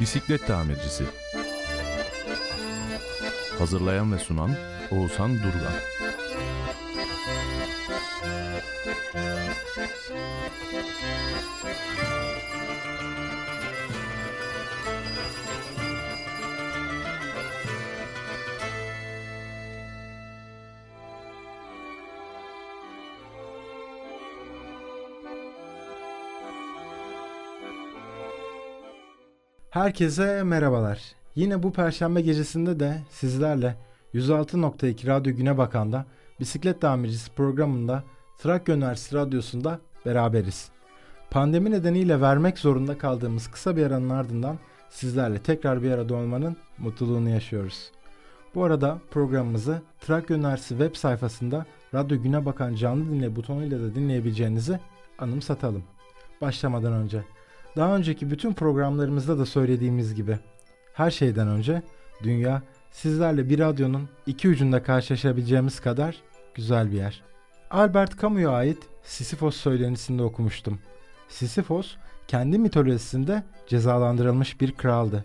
Bisiklet tamircisi. Hazırlayan ve sunan Oğuzhan Durgan Herkese merhabalar. Yine bu perşembe gecesinde de sizlerle 106.2 Radyo Güne Bakan'da Bisiklet Tamircisi programında Trakya Üniversitesi Radyosu'nda beraberiz. Pandemi nedeniyle vermek zorunda kaldığımız kısa bir aranın ardından sizlerle tekrar bir arada olmanın mutluluğunu yaşıyoruz. Bu arada programımızı Trakya Üniversitesi web sayfasında Radyo Güne Bakan canlı dinle butonuyla da dinleyebileceğinizi anımsatalım. Başlamadan önce daha önceki bütün programlarımızda da söylediğimiz gibi her şeyden önce dünya sizlerle bir radyonun iki ucunda karşılaşabileceğimiz kadar güzel bir yer. Albert Camus'a ait Sisyphos söylenisinde okumuştum. Sisyphos kendi mitolojisinde cezalandırılmış bir kraldı.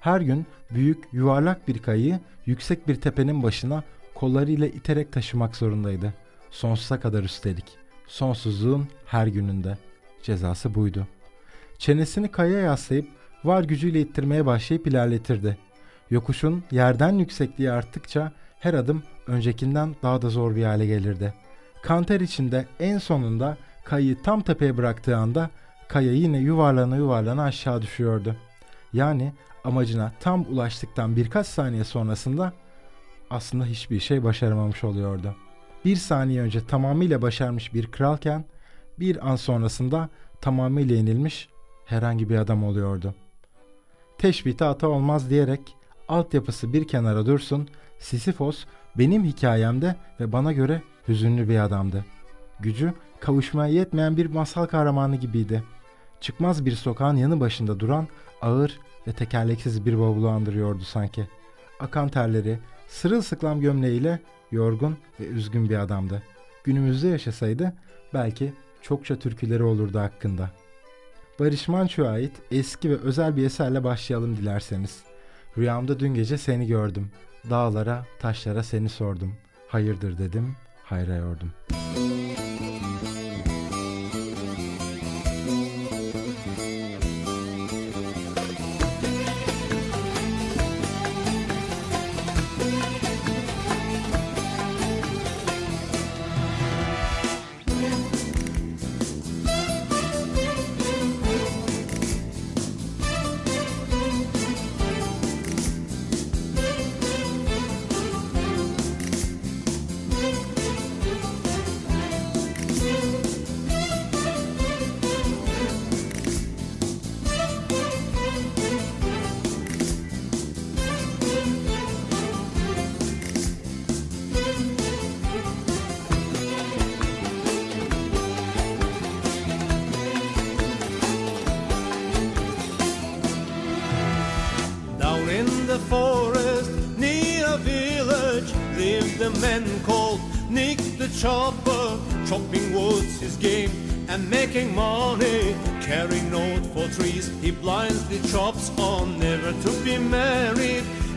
Her gün büyük yuvarlak bir kayayı yüksek bir tepenin başına kollarıyla iterek taşımak zorundaydı. Sonsuza kadar üstelik. Sonsuzluğun her gününde. Cezası buydu. Çenesini kayaya yaslayıp var gücüyle ittirmeye başlayıp ilerletirdi. Yokuşun yerden yüksekliği arttıkça her adım öncekinden daha da zor bir hale gelirdi. Kanter içinde en sonunda kayayı tam tepeye bıraktığı anda kaya yine yuvarlana yuvarlana aşağı düşüyordu. Yani amacına tam ulaştıktan birkaç saniye sonrasında aslında hiçbir şey başaramamış oluyordu. Bir saniye önce tamamıyla başarmış bir kralken bir an sonrasında tamamıyla yenilmiş herhangi bir adam oluyordu. Teşbihte hata olmaz diyerek altyapısı bir kenara dursun, Sisyphos benim hikayemde ve bana göre hüzünlü bir adamdı. Gücü kavuşmaya yetmeyen bir masal kahramanı gibiydi. Çıkmaz bir sokağın yanı başında duran ağır ve tekerleksiz bir bavulu andırıyordu sanki. Akan terleri, sırılsıklam gömleğiyle yorgun ve üzgün bir adamdı. Günümüzde yaşasaydı belki çokça türküleri olurdu hakkında.'' Barış Manço'ya ait eski ve özel bir eserle başlayalım dilerseniz. Rüyamda dün gece seni gördüm. Dağlara, taşlara seni sordum. Hayırdır dedim, hayra yordum.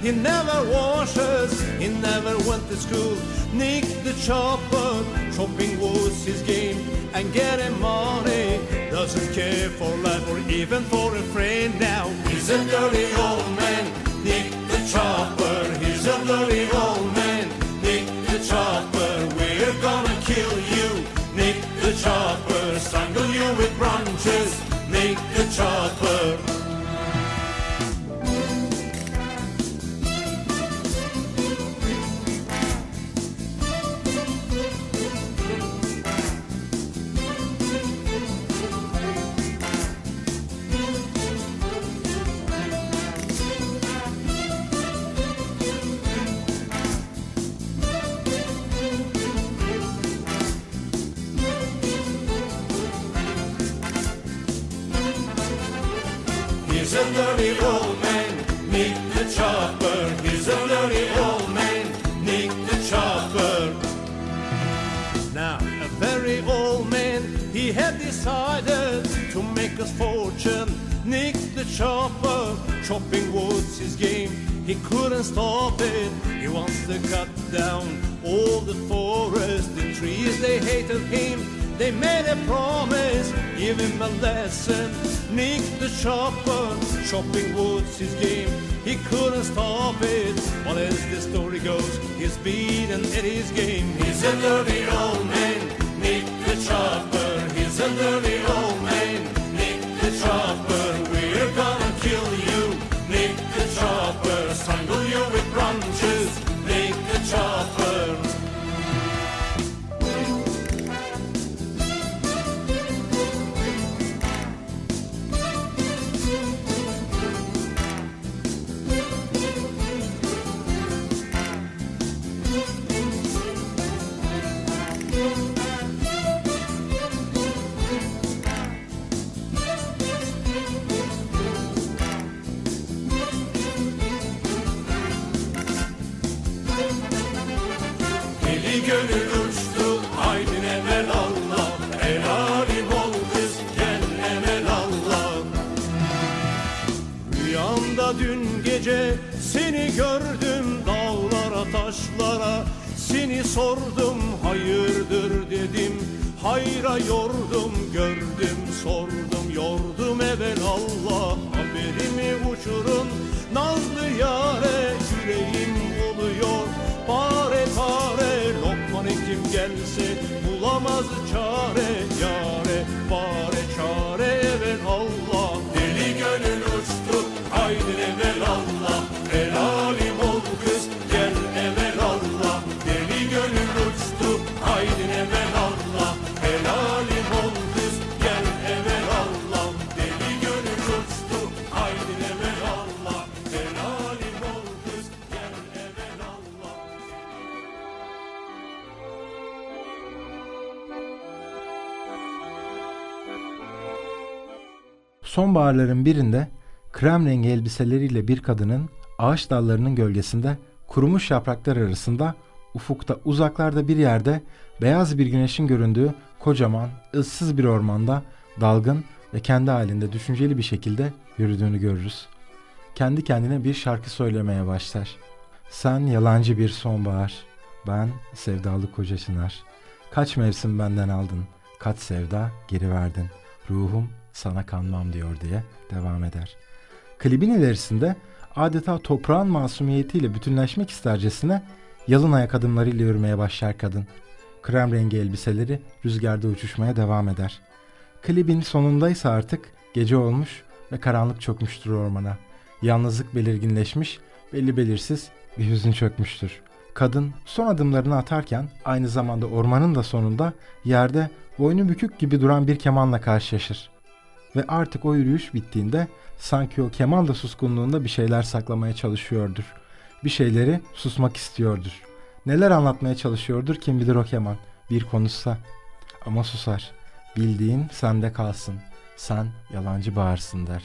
He never washes, he never went to school. Nick the chopper, chopping wood's his game, and getting money. Doesn't care for life or even for a friend now. He's a dirty old man, Nick the chopper. He's a dirty old man, his fortune. Nick the chopper, chopping wood's his game. He couldn't stop it, he wants to cut down all the forest and trees. They hated him, they made a promise, give him a lesson. Nick the chopper, chopping wood's his game. He couldn't stop it, Well, as the story goes, he's beaten at his game. He's a dirty old man, Nick the chopper. He's a dirty old man, trumpet. Gece seni gördüm dağlara taşlara. Seni sordum hayırdır? dedim. Hayra yordum gördüm sordum. Yordum evvel Allah Haberimi uçurun. Nazlı yare yüreğim oluyor Pare pare lokman kim gelse bulamaz çare. Yare pare Sonbaharların birinde krem rengi elbiseleriyle bir kadının ağaç dallarının gölgesinde kurumuş yapraklar arasında ufukta uzaklarda bir yerde beyaz bir güneşin göründüğü kocaman ıssız bir ormanda dalgın ve kendi halinde düşünceli bir şekilde yürüdüğünü görürüz. Kendi kendine bir şarkı söylemeye başlar. Sen yalancı bir sonbahar, ben sevdalı koca çınar. Kaç mevsim benden aldın, kaç sevda geri verdin. Ruhum sana kanmam diyor diye devam eder. Klibin ilerisinde adeta toprağın masumiyetiyle bütünleşmek istercesine yalın ayak adımlarıyla yürümeye başlar kadın. Krem rengi elbiseleri rüzgarda uçuşmaya devam eder. Klibin sonundaysa artık gece olmuş ve karanlık çökmüştür ormana. Yalnızlık belirginleşmiş, belli belirsiz bir hüzün çökmüştür. Kadın son adımlarını atarken aynı zamanda ormanın da sonunda yerde boynu bükük gibi duran bir kemanla karşılaşır. Ve artık o yürüyüş bittiğinde sanki o keman da suskunluğunda bir şeyler saklamaya çalışıyordur. Bir şeyleri susmak istiyordur. Neler anlatmaya çalışıyordur kim bilir o keman. Bir konuşsa ama susar. Bildiğin sende kalsın. Sen yalancı bağırsın der.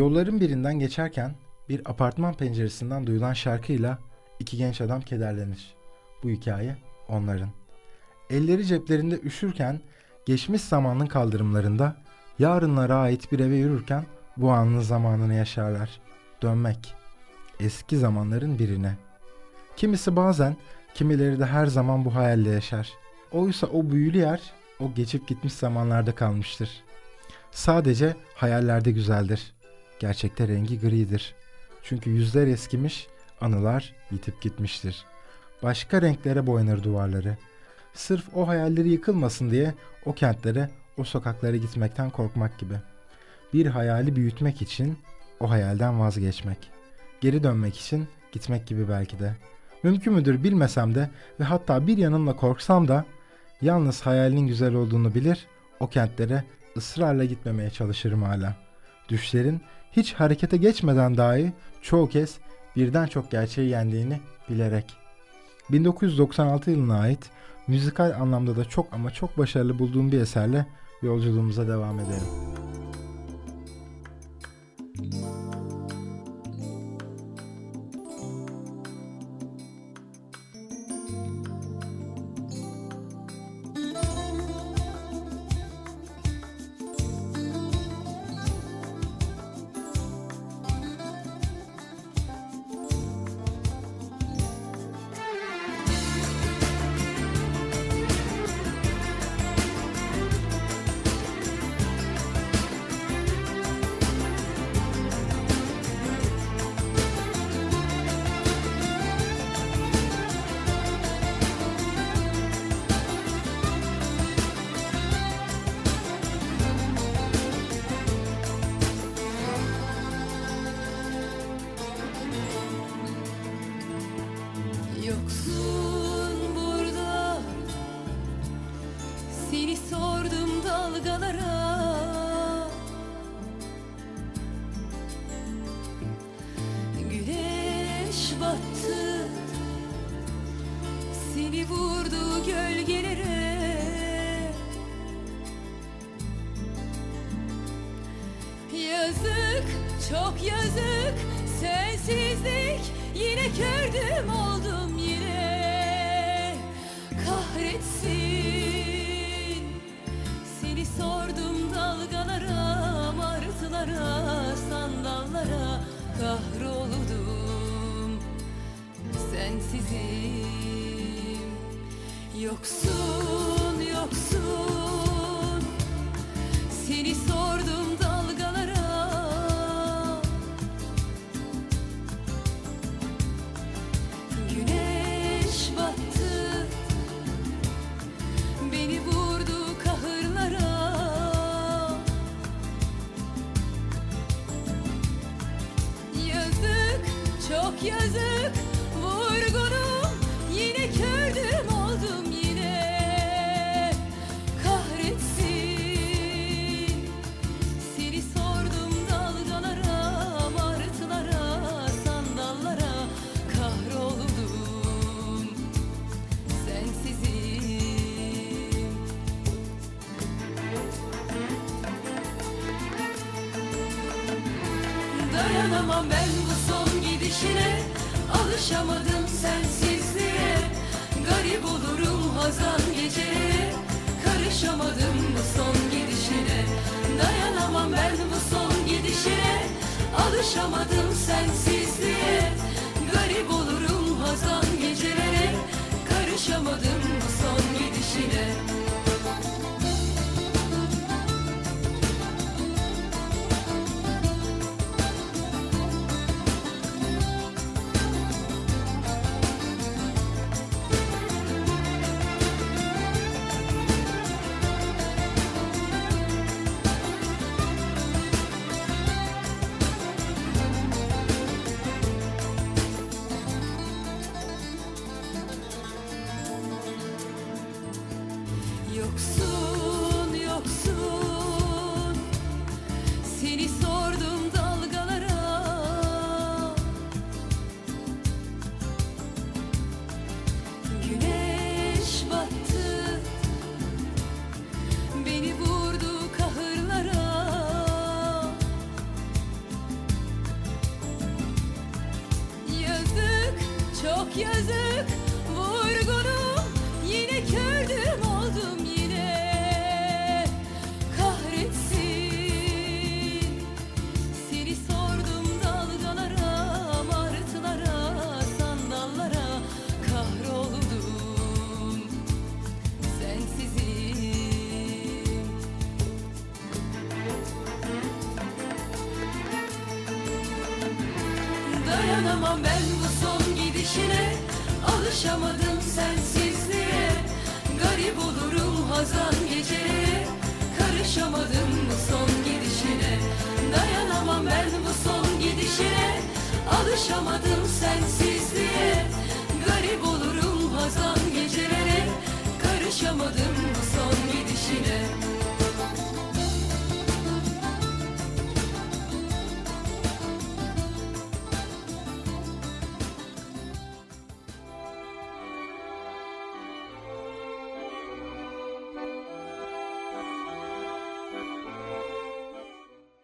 Yolların birinden geçerken bir apartman penceresinden duyulan şarkıyla iki genç adam kederlenir. Bu hikaye onların. Elleri ceplerinde üşürken geçmiş zamanın kaldırımlarında yarınlara ait bir eve yürürken bu anın zamanını yaşarlar. Dönmek. Eski zamanların birine. Kimisi bazen, kimileri de her zaman bu hayalle yaşar. Oysa o büyülü yer o geçip gitmiş zamanlarda kalmıştır. Sadece hayallerde güzeldir. Gerçekte rengi gridir. Çünkü yüzler eskimiş, anılar yitip gitmiştir. Başka renklere boyanır duvarları. Sırf o hayalleri yıkılmasın diye o kentlere, o sokaklara gitmekten korkmak gibi. Bir hayali büyütmek için o hayalden vazgeçmek. Geri dönmek için gitmek gibi belki de. Mümkün müdür bilmesem de ve hatta bir yanımla korksam da yalnız hayalin güzel olduğunu bilir, o kentlere ısrarla gitmemeye çalışırım hala. Düşlerin hiç harekete geçmeden dahi çoğu kez birden çok gerçeği yendiğini bilerek. 1996 yılına ait müzikal anlamda da çok ama çok başarılı bulduğum bir eserle yolculuğumuza devam edelim. Yazık Alışamadım sensizliğe. Garip olurum hazan geceleri Karışamadım bu son gidişine. Dayanamam ben bu son gidişine. Alışamadım sensizliğe. Garip olurum hazan gecelere Karışamadım bu son gidişine So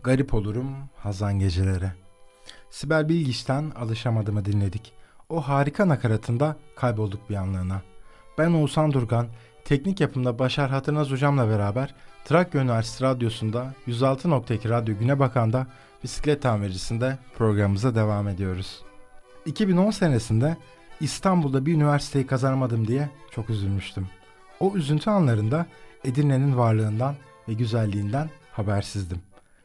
Garip olurum hazan gecelere. Sibel Bilgiç'ten Alışamadım'ı dinledik. O harika nakaratında kaybolduk bir anlığına. Ben Oğuzhan Durgan, teknik yapımda Başar Hatırnaz hocamla beraber Trakya Üniversitesi Radyosu'nda 106.2 Radyo Güne Bakan'da bisiklet tamircisinde programımıza devam ediyoruz. 2010 senesinde İstanbul'da bir üniversiteyi kazanamadım diye çok üzülmüştüm. O üzüntü anlarında Edirne'nin varlığından ve güzelliğinden habersizdim.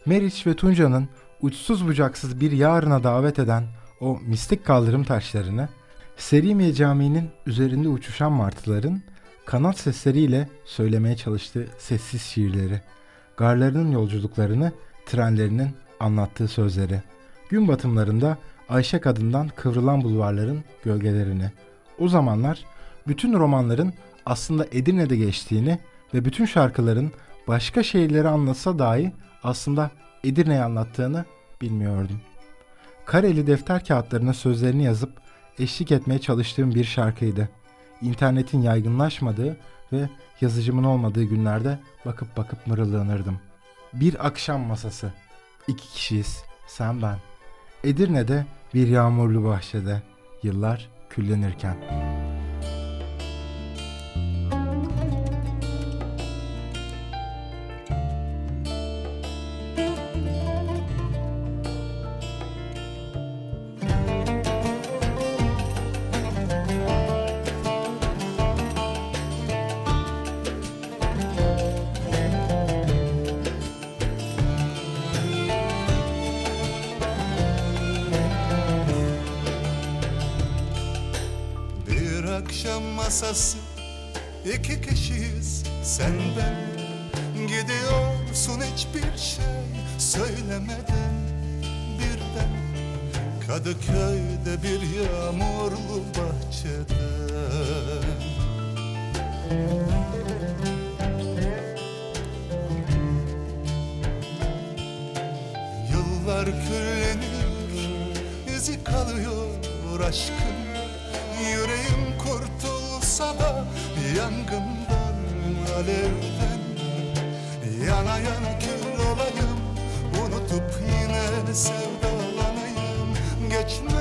Meriç ve Tunca'nın uçsuz bucaksız bir yarına davet eden o mistik kaldırım taşlarını, Serimiye Camii'nin üzerinde uçuşan martıların kanat sesleriyle söylemeye çalıştığı sessiz şiirleri, garlarının yolculuklarını, trenlerinin anlattığı sözleri, gün batımlarında Ayşe Kadın'dan kıvrılan bulvarların gölgelerini, o zamanlar bütün romanların aslında Edirne'de geçtiğini ve bütün şarkıların başka şehirleri anlatsa dahi aslında Edirne'yi anlattığını bilmiyordum. Kareli defter kağıtlarına sözlerini yazıp eşlik etmeye çalıştığım bir şarkıydı. İnternetin yaygınlaşmadığı ve yazıcımın olmadığı günlerde bakıp bakıp mırıldanırdım. Bir akşam masası. İki kişiyiz. Sen ben. Edirne'de bir yağmurlu bahçede. Yıllar küllenirken. akşam küllenir, izi kalıyor aşkın. Yüreğim kurtulsa da yangından, alevden. Yana yana kül olayım, unutup yine sevdalanayım. Geçmem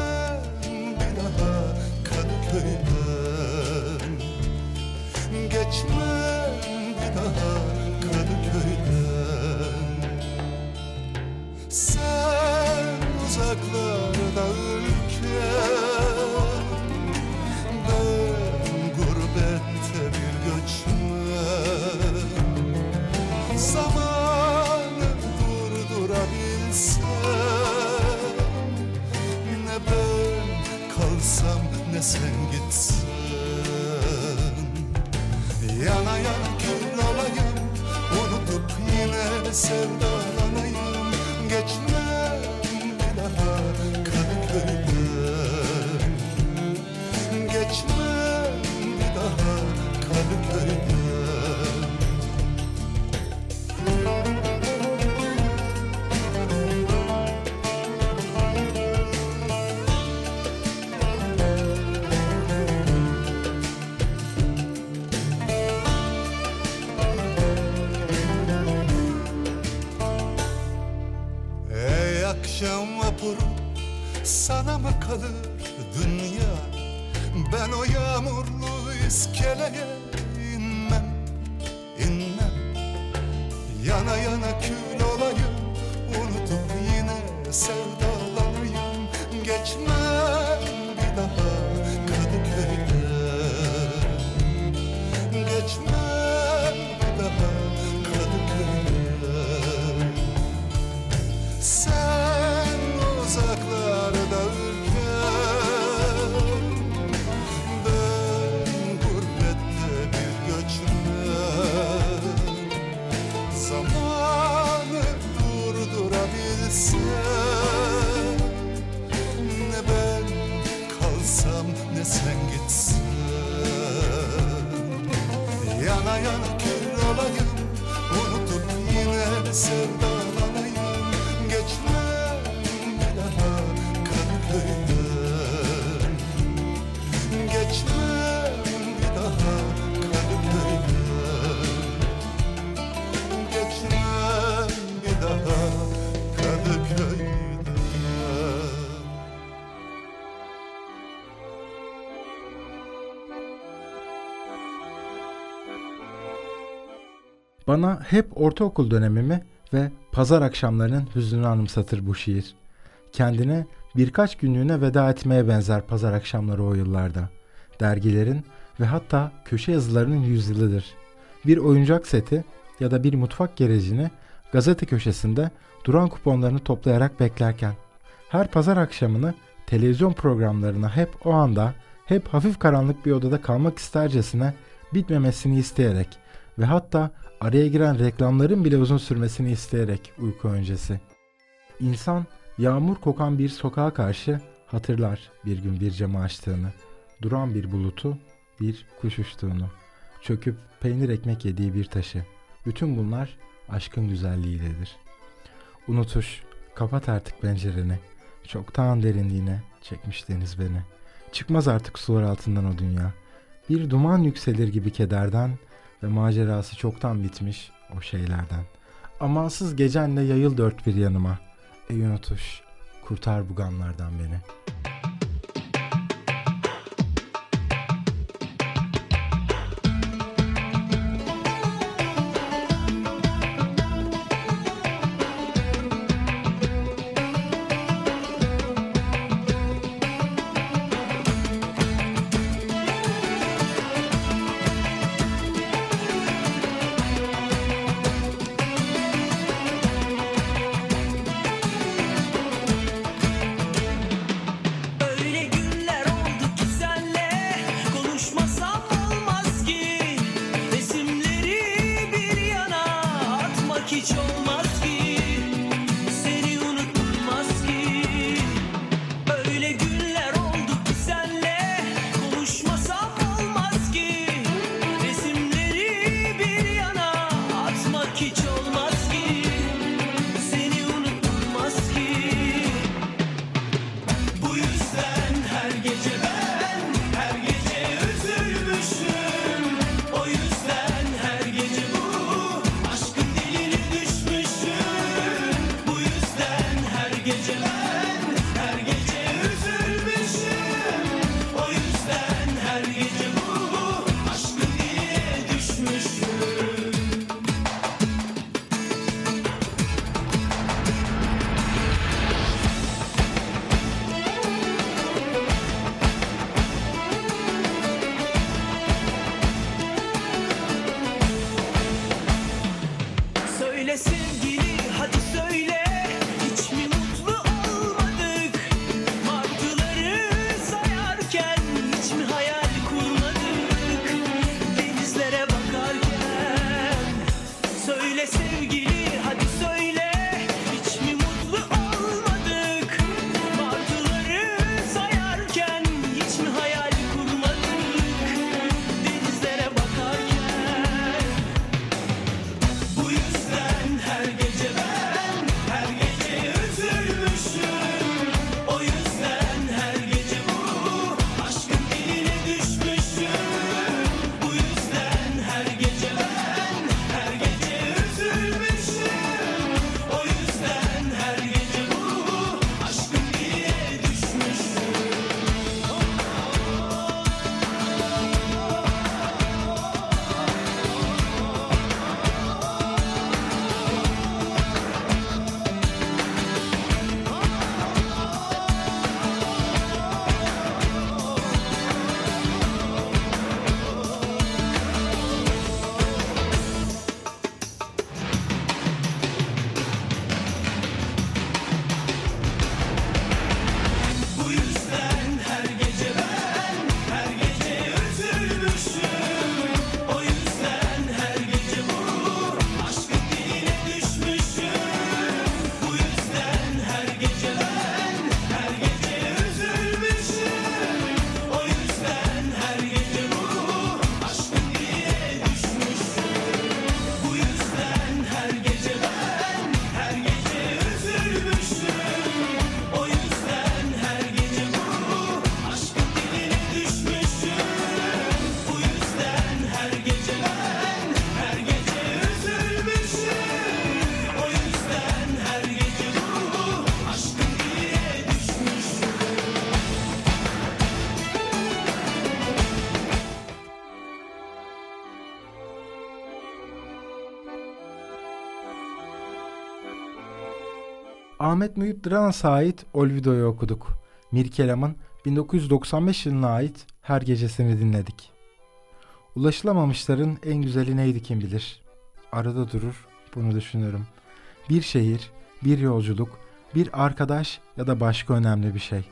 kalır dünya. Ben o yağmurlu iskeleye Bana hep ortaokul dönemimi ve pazar akşamlarının hüznünü anımsatır bu şiir. Kendine birkaç günlüğüne veda etmeye benzer pazar akşamları o yıllarda. Dergilerin ve hatta köşe yazılarının yüzyılıdır. Bir oyuncak seti ya da bir mutfak gerecini gazete köşesinde duran kuponlarını toplayarak beklerken her pazar akşamını televizyon programlarına hep o anda hep hafif karanlık bir odada kalmak istercesine bitmemesini isteyerek ve hatta araya giren reklamların bile uzun sürmesini isteyerek uyku öncesi. İnsan yağmur kokan bir sokağa karşı hatırlar bir gün bir camı açtığını, duran bir bulutu, bir kuş uçtuğunu, çöküp peynir ekmek yediği bir taşı. Bütün bunlar aşkın güzelliğiyledir. Unutuş, kapat artık pencereni. Çoktan derinliğine çekmiş deniz beni. Çıkmaz artık sular altından o dünya. Bir duman yükselir gibi kederden ve macerası çoktan bitmiş o şeylerden. Amansız gecenle yayıl dört bir yanıma. Ey unutuş, kurtar bu gamlardan beni. Ahmet Mühip Dranas'a ait Olvido'yu okuduk. Mirkelam'ın 1995 yılına ait Her Gecesini dinledik. Ulaşılamamışların en güzeli neydi kim bilir. Arada durur, bunu düşünürüm. Bir şehir, bir yolculuk, bir arkadaş ya da başka önemli bir şey.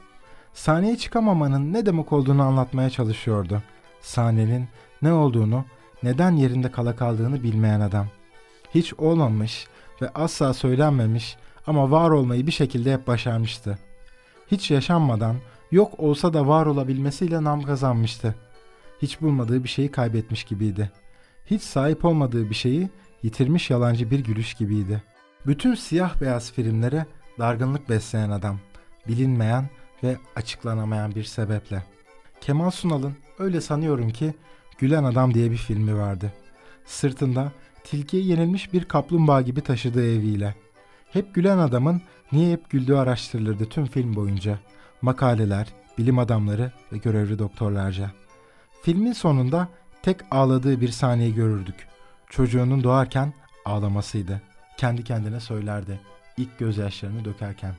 Sahneye çıkamamanın ne demek olduğunu anlatmaya çalışıyordu. Sahnenin ne olduğunu, neden yerinde kala kaldığını bilmeyen adam. Hiç olmamış ve asla söylenmemiş ama var olmayı bir şekilde hep başarmıştı. Hiç yaşanmadan yok olsa da var olabilmesiyle nam kazanmıştı. Hiç bulmadığı bir şeyi kaybetmiş gibiydi. Hiç sahip olmadığı bir şeyi yitirmiş yalancı bir gülüş gibiydi. Bütün siyah beyaz filmlere dargınlık besleyen adam, bilinmeyen ve açıklanamayan bir sebeple. Kemal Sunal'ın öyle sanıyorum ki Gülen Adam diye bir filmi vardı. Sırtında tilkiye yenilmiş bir kaplumbağa gibi taşıdığı eviyle. Hep gülen adamın niye hep güldüğü araştırılırdı tüm film boyunca. Makaleler, bilim adamları ve görevli doktorlarca. Filmin sonunda tek ağladığı bir sahneyi görürdük. Çocuğunun doğarken ağlamasıydı. Kendi kendine söylerdi ilk gözyaşlarını dökerken.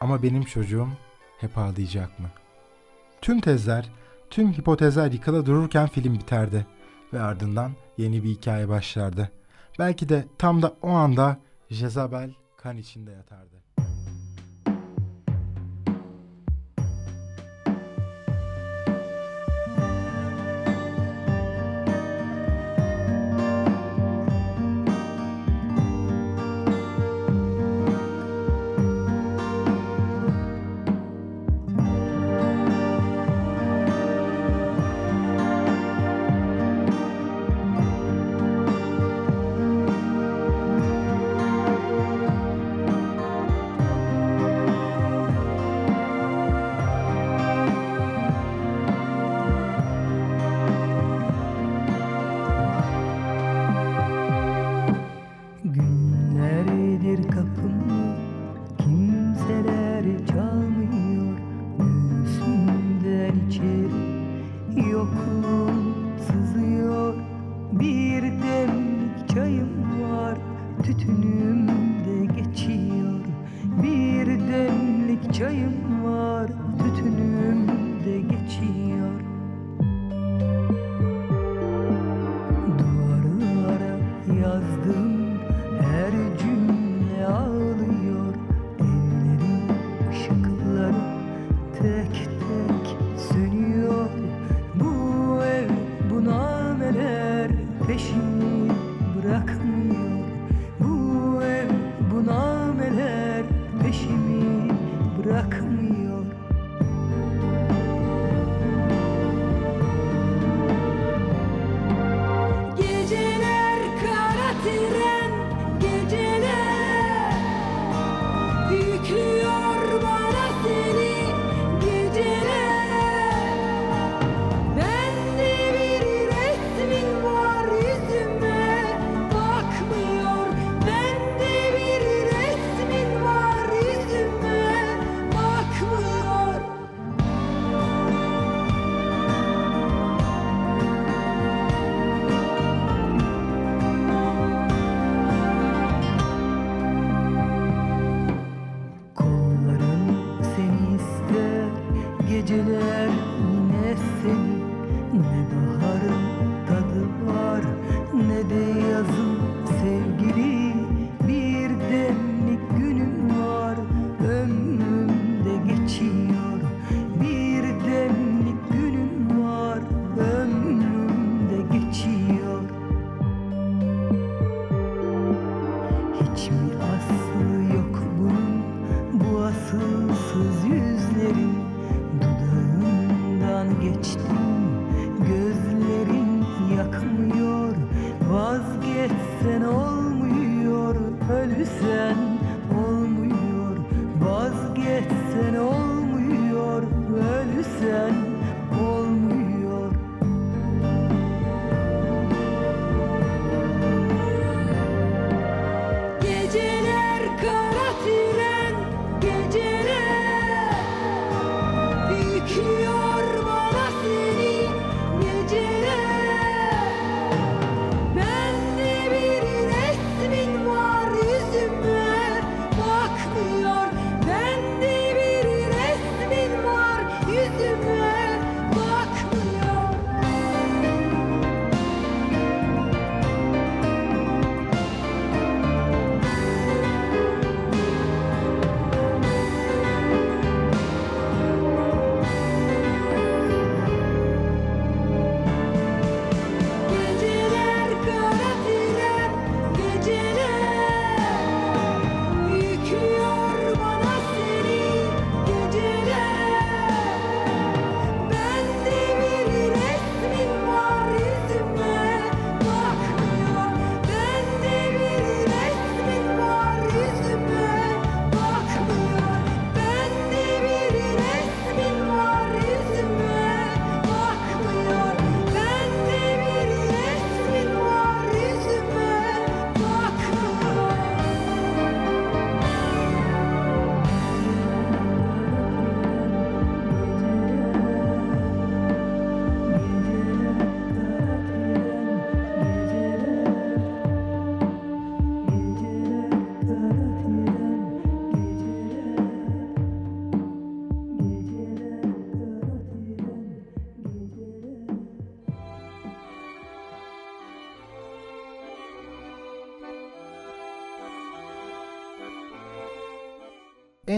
Ama benim çocuğum hep ağlayacak mı? Tüm tezler, tüm hipotezler yıkıla dururken film biterdi ve ardından yeni bir hikaye başlardı. Belki de tam da o anda Jezabel kan içinde yatardı.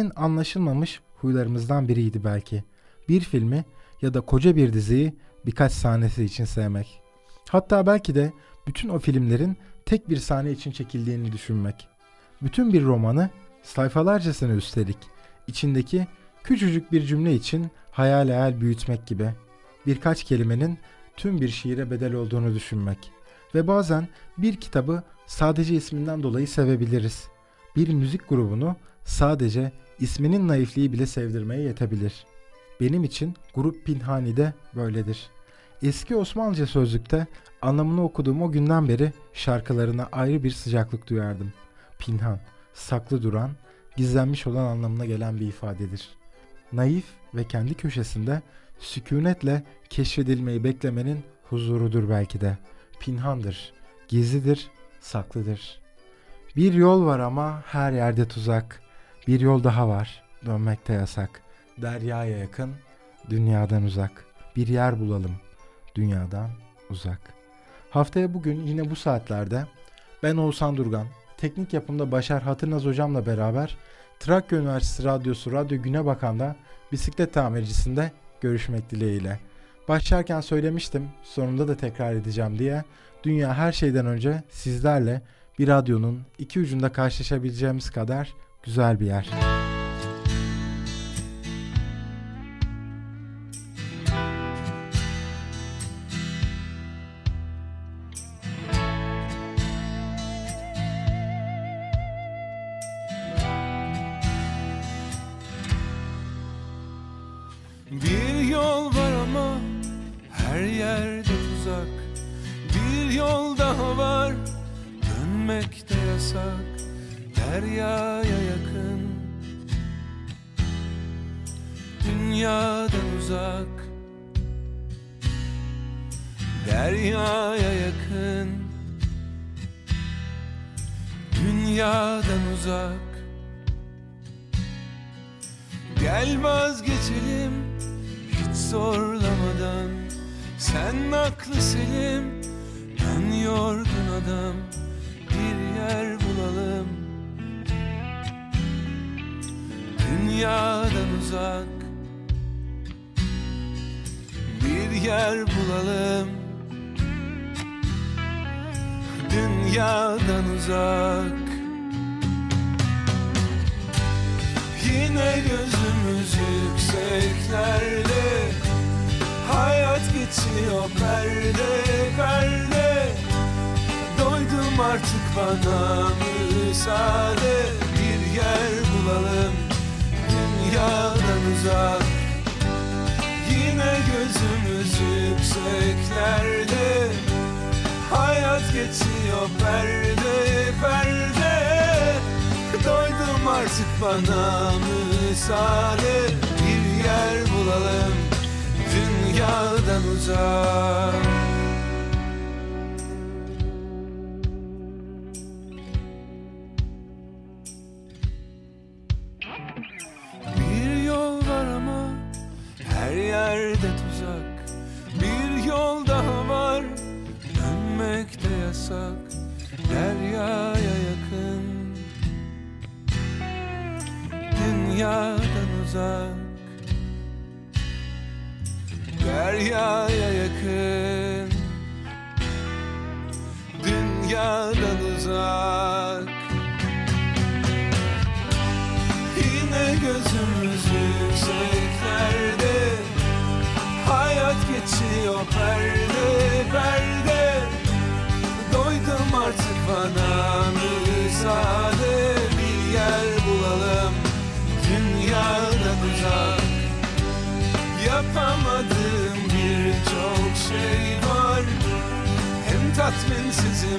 En anlaşılmamış huylarımızdan biriydi belki. Bir filmi ya da koca bir diziyi birkaç sahnesi için sevmek. Hatta belki de bütün o filmlerin tek bir sahne için çekildiğini düşünmek. Bütün bir romanı sayfalarcasına üstelik içindeki küçücük bir cümle için hayal hayal büyütmek gibi. Birkaç kelimenin tüm bir şiire bedel olduğunu düşünmek. Ve bazen bir kitabı sadece isminden dolayı sevebiliriz. Bir müzik grubunu sadece isminin naifliği bile sevdirmeye yetebilir. Benim için grup Pinhani de böyledir. Eski Osmanlıca sözlükte anlamını okuduğum o günden beri şarkılarına ayrı bir sıcaklık duyardım. Pinhan, saklı duran, gizlenmiş olan anlamına gelen bir ifadedir. Naif ve kendi köşesinde sükunetle keşfedilmeyi beklemenin huzurudur belki de. Pinhandır, gizlidir, saklıdır. Bir yol var ama her yerde tuzak. Bir yol daha var, dönmekte yasak. Deryaya yakın, dünyadan uzak. Bir yer bulalım, dünyadan uzak. Haftaya bugün yine bu saatlerde ben Oğuzhan Durgan, teknik yapımda Başar Hatırnaz hocamla beraber Trakya Üniversitesi Radyosu Radyo Güne Bakan'da bisiklet tamircisinde görüşmek dileğiyle. Başlarken söylemiştim, sonunda da tekrar edeceğim diye. Dünya her şeyden önce sizlerle bir radyonun iki ucunda karşılaşabileceğimiz kadar güzel bir yer. Dünyadan uzak. Gel vazgeçelim hiç zorlamadan. Sen aklı selim ben yorgun adam. Bir yer bulalım. Dünyadan uzak. Bir yer bulalım. Dünyadan uzak Yine gözümüz yükseklerde Hayat geçiyor perde perde. Doydum artık bana müsaade Bir yer bulalım dünyadan uzak. Yine gözümüz yükseklerde Hayat geçiyor perde perde Doydum artık bana müsaade. Bir yer bulalım dünyadan uzak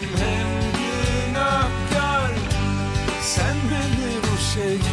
hem günahkar Sen beni bu şehirden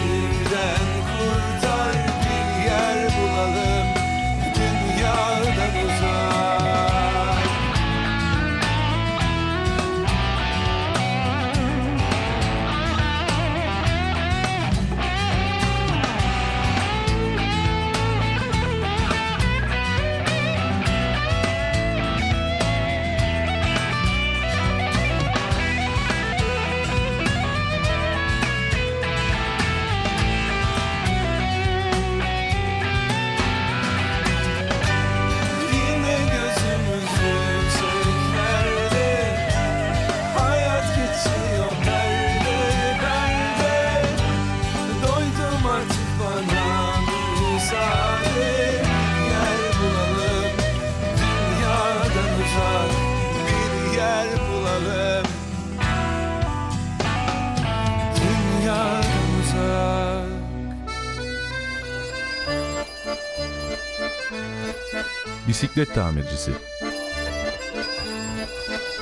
Bisiklet tamircisi.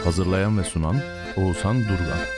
Hazırlayan ve sunan Oğuzhan Durgan.